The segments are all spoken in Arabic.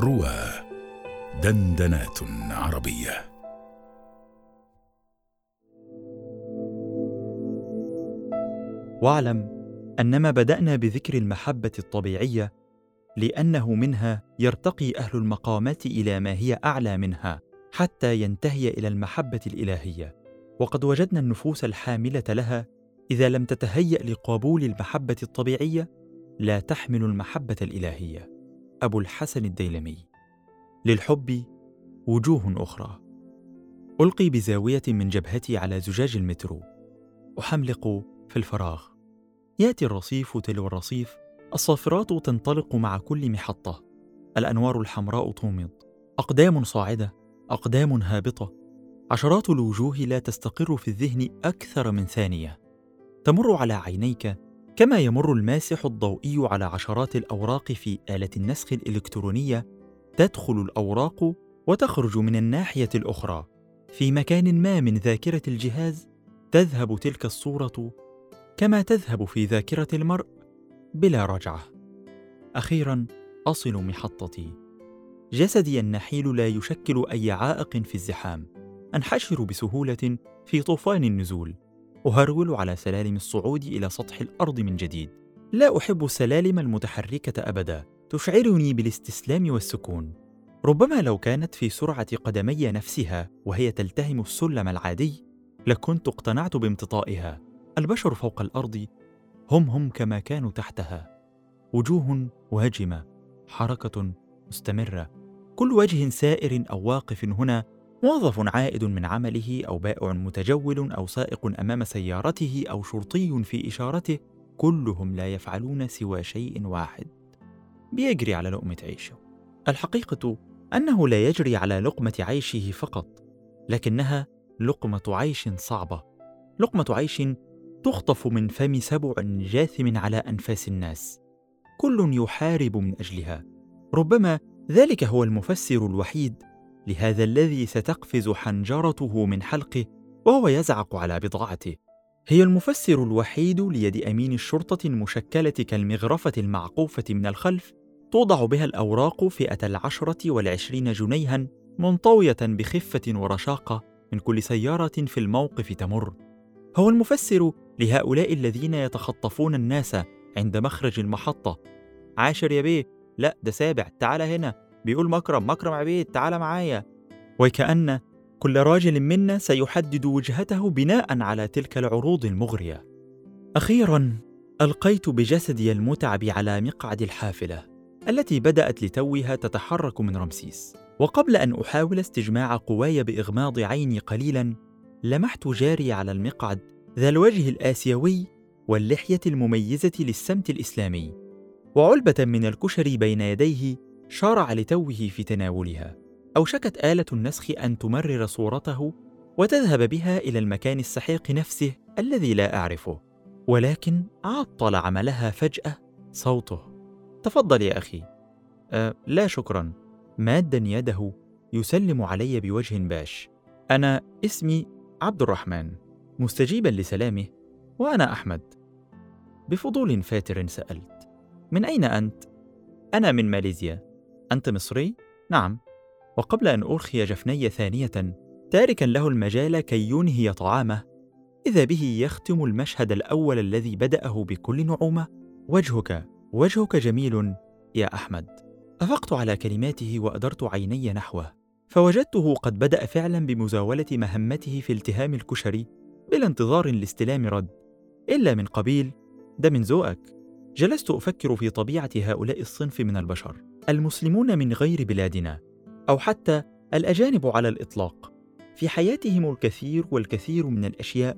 روى دندنات عربية. واعلم أنما بدأنا بذكر المحبة الطبيعية لأنه منها يرتقي أهل المقامات إلى ما هي أعلى منها حتى ينتهي إلى المحبة الإلهية. وقد وجدنا النفوس الحاملة لها إذا لم تتهيأ لقبول المحبة الطبيعية لا تحمل المحبة الإلهية. أبو الحسن الديلمي. للحب وجوه أخرى. ألقي بزاوية من جبهتي على زجاج المترو. أحملق في الفراغ. يأتي الرصيف تلو الرصيف. الصافرات تنطلق مع كل محطة. الأنوار الحمراء تومض. أقدام صاعدة. أقدام هابطة. عشرات الوجوه لا تستقر في الذهن أكثر من ثانية. تمر على عينيك كما يمر الماسح الضوئي على عشرات الأوراق في آلة النسخ الإلكترونية تدخل الأوراق وتخرج من الناحية الأخرى. في مكان ما من ذاكرة الجهاز تذهب تلك الصورة كما تذهب في ذاكرة المرء بلا رجعة. أخيرا أصل محطتي. جسدي النحيل لا يشكل أي عائق في الزحام. أنحشر بسهولة في طوفان النزول. أهرول على سلالم الصعود إلى سطح الأرض من جديد. لا أحب السلالم المتحركة أبدا تشعرني بالاستسلام والسكون. ربما لو كانت في سرعة قدمي نفسها وهي تلتهم السلم العادي لكنت اقتنعت بامتطائها. البشر فوق الأرض هم هم كما كانوا تحتها. وجوه واجمه حركة مستمرة. كل وجه سائر أو واقف هنا موظف عائد من عمله أو بائع متجول أو سائق أمام سيارته أو شرطي في إشارته كلهم لا يفعلون سوى شيء واحد. بيجري على لقمة عيشه. الحقيقة أنه لا يجري على لقمة عيشه فقط لكنها لقمة عيش صعبة. لقمة عيش تخطف من فم سبع جاثم على أنفاس الناس. كل يحارب من أجلها. ربما ذلك هو المفسر الوحيد لهذا الذي ستقفز حنجرته من حلقه وهو يزعق على بضاعته. هي المفسر الوحيد ليد أمين الشرطة المشكلة كالمغرفة المعقوفة من الخلف توضع بها الأوراق فئة العشرة والعشرين جنيها منطوية بخفة ورشاقة من كل سيارة في الموقف تمر. هو المفسر لهؤلاء الذين يتخطفون الناس عند مخرج المحطة. عاشر يا بيه. لا ده سابع. تعال هنا. بيقول مكرم مكرم عبيد تعال معايا. وكأن كل راجل منا سيحدد وجهته بناء على تلك العروض المغرية. أخيرا ألقيت بجسدي المتعب على مقعد الحافلة التي بدأت لتوها تتحرك من رمسيس. وقبل أن أحاول استجماع قواي بإغماض عيني قليلا لمحت جاري على المقعد ذا الوجه الآسيوي واللحية المميزة للسمت الإسلامي. وعلبة من الكشري بين يديه شارع لتوه في تناولها. أوشكت آلة النسخ أن تمرر صورته وتذهب بها إلى المكان السحيق نفسه الذي لا أعرفه ولكن عطل عملها فجأة صوته. تفضل يا أخي. أه لا شكرا. مادا يده يسلم علي بوجه باش. أنا اسمي عبد الرحمن. مستجيبا لسلامه. وأنا أحمد. بفضول فاتر سألت. من أين أنت؟ أنا من ماليزيا. أنت مصري؟ نعم. وقبل أن ارخي جفني ثانية تاركا له المجال كي ينهي طعامه. إذا به يختم المشهد الأول الذي بدأه بكل نعومة. وجهك وجهك جميل يا أحمد. أفقت على كلماته وأدرت عيني نحوه. فوجدته قد بدأ فعلا بمزاولة مهمته في التهام الكشري بلا انتظار لاستلام رد. إلا من قبيل ده من ذوقك. جلست أفكر في طبيعة هؤلاء الصنف من البشر. المسلمون من غير بلادنا أو حتى الأجانب على الإطلاق. في حياتهم الكثير والكثير من الأشياء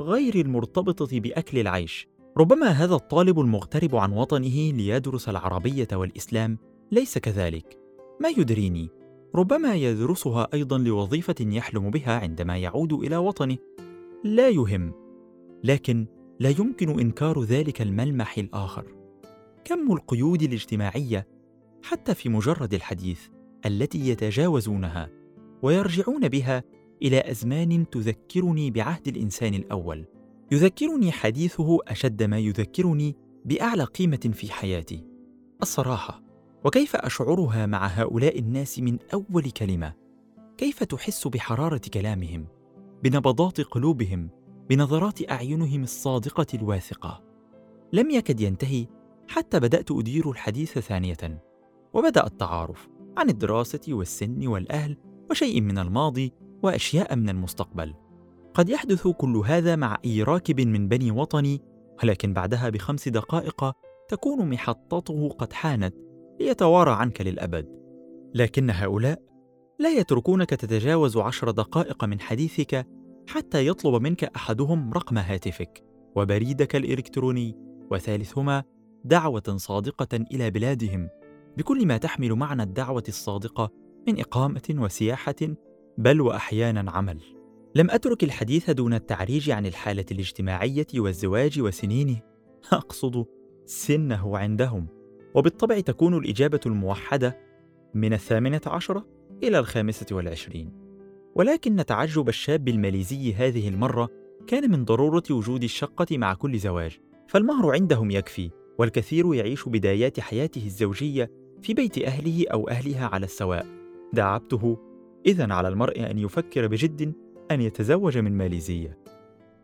غير المرتبطة بأكل العيش. ربما هذا الطالب المغترب عن وطنه ليدرس العربية والإسلام ليس كذلك. ما يدريني؟ ربما يدرسها أيضا لوظيفة يحلم بها عندما يعود إلى وطنه. لا يهم. لكن لا يمكن إنكار ذلك الملمح الآخر. كم القيود الاجتماعية حتى في مجرد الحديث التي يتجاوزونها ويرجعون بها إلى أزمان تذكرني بعهد الإنسان الأول. يذكرني حديثه أشد ما يذكرني بأعلى قيمة في حياتي. الصراحة وكيف أشعرها مع هؤلاء الناس من أول كلمة؟ كيف تحس بحرارة كلامهم بنبضات قلوبهم بنظرات أعينهم الصادقة الواثقة؟ لم يكد ينتهي حتى بدأت أدير الحديث ثانية. وبدأ التعارف عن الدراسة والسن والأهل وشيء من الماضي وأشياء من المستقبل. قد يحدث كل هذا مع أي راكب من بني وطني ولكن بعدها بخمس دقائق تكون محطته قد حانت ليتوارى عنك للأبد. لكن هؤلاء لا يتركونك تتجاوز عشر دقائق من حديثك حتى يطلب منك أحدهم رقم هاتفك وبريدك الإلكتروني وثالثهما دعوة صادقة إلى بلادهم. بكل ما تحمل معنى الدعوة الصادقة من إقامة وسياحة بل وأحيانا عمل. لم أترك الحديث دون التعريج عن الحالة الاجتماعية والزواج وسنينه. أقصد سنه عندهم. وبالطبع تكون الإجابة الموحدة من الثامنة عشرة إلى الخامسة والعشرين. ولكن تعجب الشاب الماليزي هذه المرة كان من ضرورة وجود الشقة مع كل زواج فالمهر عندهم يكفي والكثير يعيش بدايات حياته الزوجية في بيت أهله أو أهلها على السواء. دعبته اذا على المرء أن يفكر بجد أن يتزوج من ماليزية.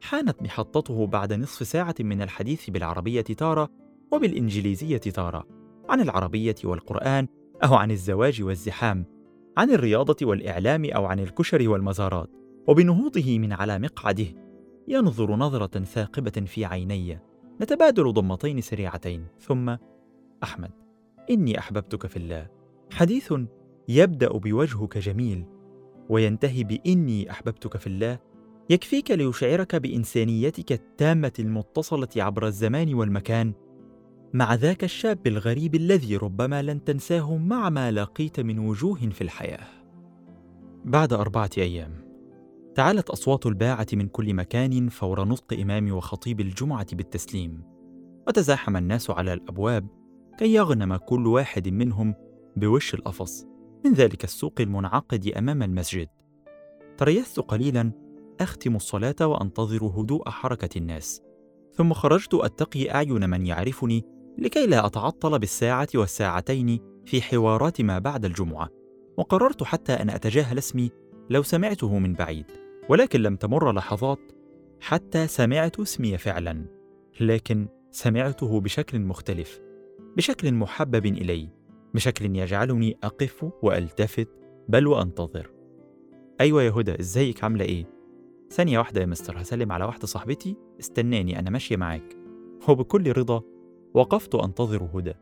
حانت محطته بعد نصف ساعة من الحديث بالعربية تارة وبالإنجليزية تارة عن العربية والقرآن أو عن الزواج والزحام عن الرياضة والإعلام أو عن الكشر والمزارات وبنهوضه من على مقعده. ينظر نظرة ثاقبة في عيني. نتبادل ضمتين سريعتين. ثم أحمد. إني أحببتك في الله. حديث يبدأ بوجهك جميل وينتهي بإني أحببتك في الله. يكفيك ليشعرك بإنسانيتك التامة المتصلة عبر الزمان والمكان. مع ذاك الشاب الغريب الذي ربما لن تنساه مع ما لقيت من وجوه في الحياة. بعد أربعة أيام تعالت أصوات الباعة من كل مكان فور نطق امام وخطيب الجمعة بالتسليم. وتزاحم الناس على الأبواب كي يغنم كل واحد منهم بوش القفص. من ذلك السوق المنعقد أمام المسجد. تريثت قليلا أختم الصلاة وأنتظر هدوء حركة الناس. ثم خرجت أتقي أعين من يعرفني لكي لا أتعطل بالساعة والساعتين في حوارات ما بعد الجمعة. وقررت حتى أن أتجاهل اسمي لو سمعته من بعيد. ولكن لم تمر لحظات حتى سمعت اسمي فعلا. لكن سمعته بشكل مختلف. بشكل محبب إلي بشكل يجعلني أقف وألتفت بل وأنتظر. أيوه يا هدى إزيك؟ عاملة إيه؟ ثانية واحدة يا مستر هسلم على واحدة صاحبتي. استناني أنا ماشية معاك. وبكل رضا وقفت أنتظر هدى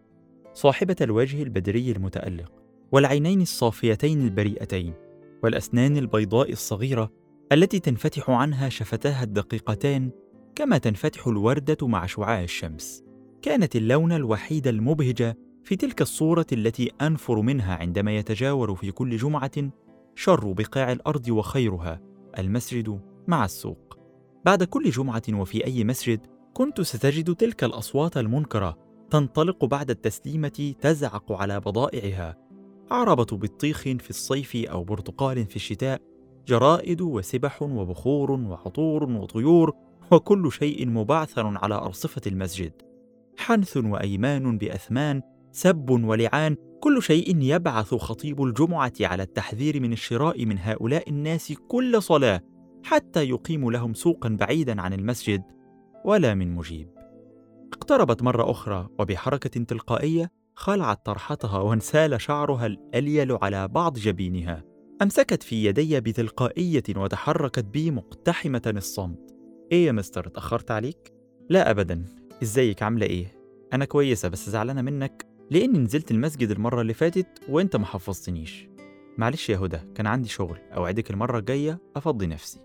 صاحبة الوجه البدري المتألق والعينين الصافيتين البريئتين والأسنان البيضاء الصغيرة التي تنفتح عنها شفتاها الدقيقتان كما تنفتح الوردة مع شعاع الشمس. كانت اللون الوحيد المبهج في تلك الصورة التي أنفر منها عندما يتجاور في كل جمعة شر بقاع الأرض وخيرها المسجد مع السوق. بعد كل جمعة وفي أي مسجد كنت ستجد تلك الأصوات المنكرة تنطلق بعد التسليمة تزعق على بضائعها. عربة بطيخ في الصيف أو برتقال في الشتاء جرائد وسبح وبخور وعطور وطيور وكل شيء مبعثر على أرصفة المسجد. حنث وأيمان بأثمان سب ولعان كل شيء يبعث خطيب الجمعة على التحذير من الشراء من هؤلاء الناس كل صلاة حتى يقيم لهم سوقا بعيدا عن المسجد. ولا من مجيب. اقتربت مرة أخرى وبحركة تلقائية خلعت طرحتها وانسال شعرها الأليل على بعض جبينها. أمسكت في يدي بتلقائية وتحركت بي مقتحمة الصمت. إيه يا مستر اتاخرت عليك؟ لا ابدا. إزيك؟ عاملة إيه؟ أنا كويسة بس زعلانة منك لأني نزلت المسجد المرة اللي فاتت وأنت ما حفظتنيش. معلش يا هدى كان عندي شغل أوعدك المرة الجاية أفضي نفسي.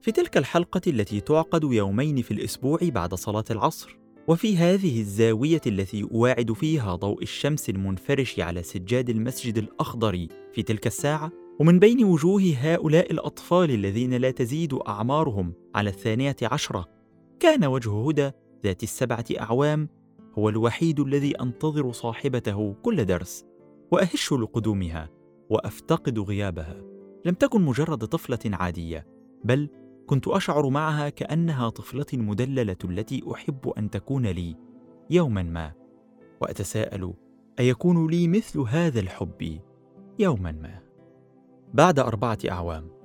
في تلك الحلقة التي تعقد يومين في الأسبوع بعد صلاة العصر وفي هذه الزاوية التي أواعد فيها ضوء الشمس المنفرش على سجاد المسجد الأخضر في تلك الساعة ومن بين وجوه هؤلاء الأطفال الذين لا تزيد أعمارهم على الثانية عشرة كان وجه هدى ذات السبعة أعوام هو الوحيد الذي أنتظر صاحبته كل درس وأهش لقدومها وأفتقد غيابها. لم تكن مجرد طفلة عادية بل كنت أشعر معها كأنها طفلتي المدلله التي أحب أن تكون لي يوما ما. وأتساءل أيكون لي مثل هذا الحب يوما ما؟ بعد أربعة أعوام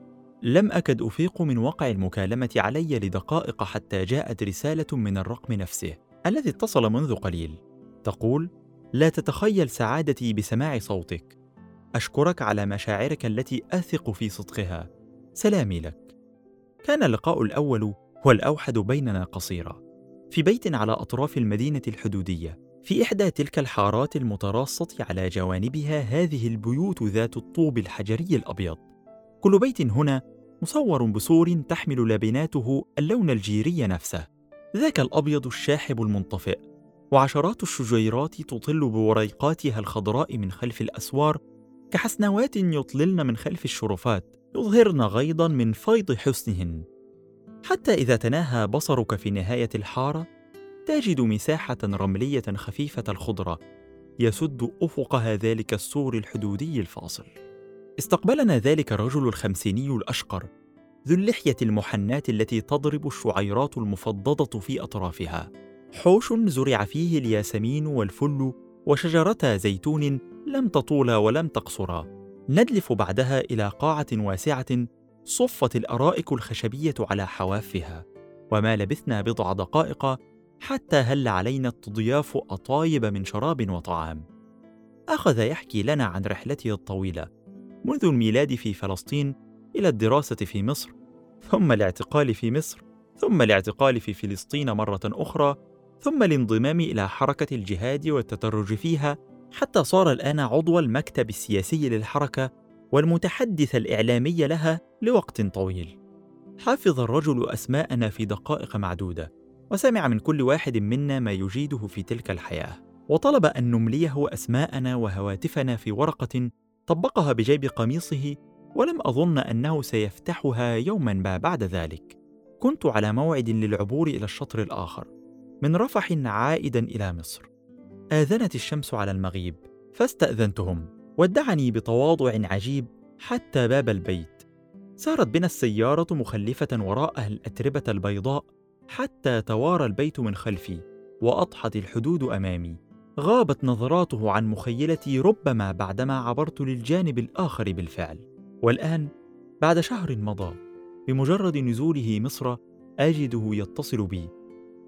لم أكد أفيق من وقع المكالمة علي لدقائق حتى جاءت رسالة من الرقم نفسه الذي اتصل منذ قليل. تقول لا تتخيل سعادتي بسماع صوتك. أشكرك على مشاعرك التي أثق في صدقها. سلامي لك. كان اللقاء الأول والاوحد بيننا قصيرا. في بيت على أطراف المدينة الحدودية في إحدى تلك الحارات المتراصة على جوانبها هذه البيوت ذات الطوب الحجري الأبيض. كل بيت هنا مصور بسور تحمل لبناته اللون الجيري نفسه. ذاك الأبيض الشاحب المنطفئ. وعشرات الشجيرات تطل بوريقاتها الخضراء من خلف الأسوار كحسنوات يطللن من خلف الشرفات يظهرن غيضا من فيض حسنهن. حتى إذا تناهى بصرك في نهاية الحارة تجد مساحة رملية خفيفة الخضرة. يسد أفقها ذلك السور الحدودي الفاصل. استقبلنا ذلك الرجل الخمسيني الأشقر ذو اللحية المحناة التي تضرب الشعيرات المفضضه في أطرافها. حوش زرع فيه الياسمين والفل وشجرتا زيتون لم تطولا ولم تقصرا ندلف بعدها إلى قاعة واسعة صفت الأرائك الخشبية على حوافها. وما لبثنا بضع دقائق حتى هل علينا التضياف أطايب من شراب وطعام. أخذ يحكي لنا عن رحلته الطويلة. منذ الميلاد في فلسطين إلى الدراسة في مصر ثم الاعتقال في مصر ثم الاعتقال في فلسطين مرة أخرى ثم الانضمام إلى حركة الجهاد والتدرج فيها حتى صار الآن عضو المكتب السياسي للحركة والمتحدث الإعلامي لها لوقت طويل. حفظ الرجل أسماءنا في دقائق معدودة وسمع من كل واحد منا ما يجيده في تلك الحياة. وطلب أن نمليه أسماءنا وهواتفنا في ورقة طبقها بجيب قميصه ولم أظن أنه سيفتحها يوما ما بعد ذلك. كنت على موعد للعبور إلى الشطر الآخر من رفح عائدا إلى مصر. آذنت الشمس على المغيب فاستأذنتهم ودعني بتواضع عجيب حتى باب البيت. سارت بنا السيارة مخلفة وراءها الأتربة البيضاء حتى توارى البيت من خلفي وأضحت الحدود أمامي. غابت نظراته عن مخيلتي ربما بعدما عبرت للجانب الآخر بالفعل. والآن بعد شهر مضى بمجرد نزوله مصر آجده يتصل بي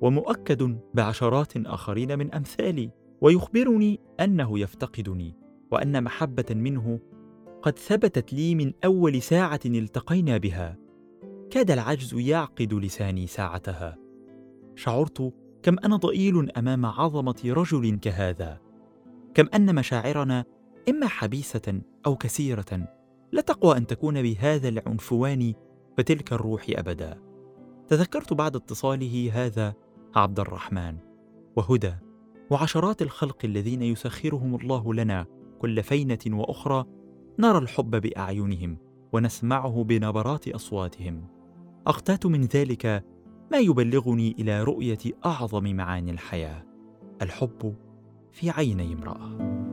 ومؤكد بعشرات آخرين من أمثالي ويخبرني أنه يفتقدني وأن محبة منه قد ثبتت لي من أول ساعة التقينا بها. كاد العجز يعقد لساني ساعتها. شعرت كم أنا ضئيل أمام عظمة رجل كهذا. كم أن مشاعرنا إما حبيسة أو كثيرة لا تقوى أن تكون بهذا العنفوان فتلك الروح أبدا. تذكرت بعد اتصاله هذا عبد الرحمن. وهدى وعشرات الخلق الذين يسخرهم الله لنا كل فينة وأخرى نرى الحب بأعينهم ونسمعه بنبرات أصواتهم. أقتات من ذلك ما يبلغني إلى رؤية أعظم معاني الحياة الحب في عيني امرأة.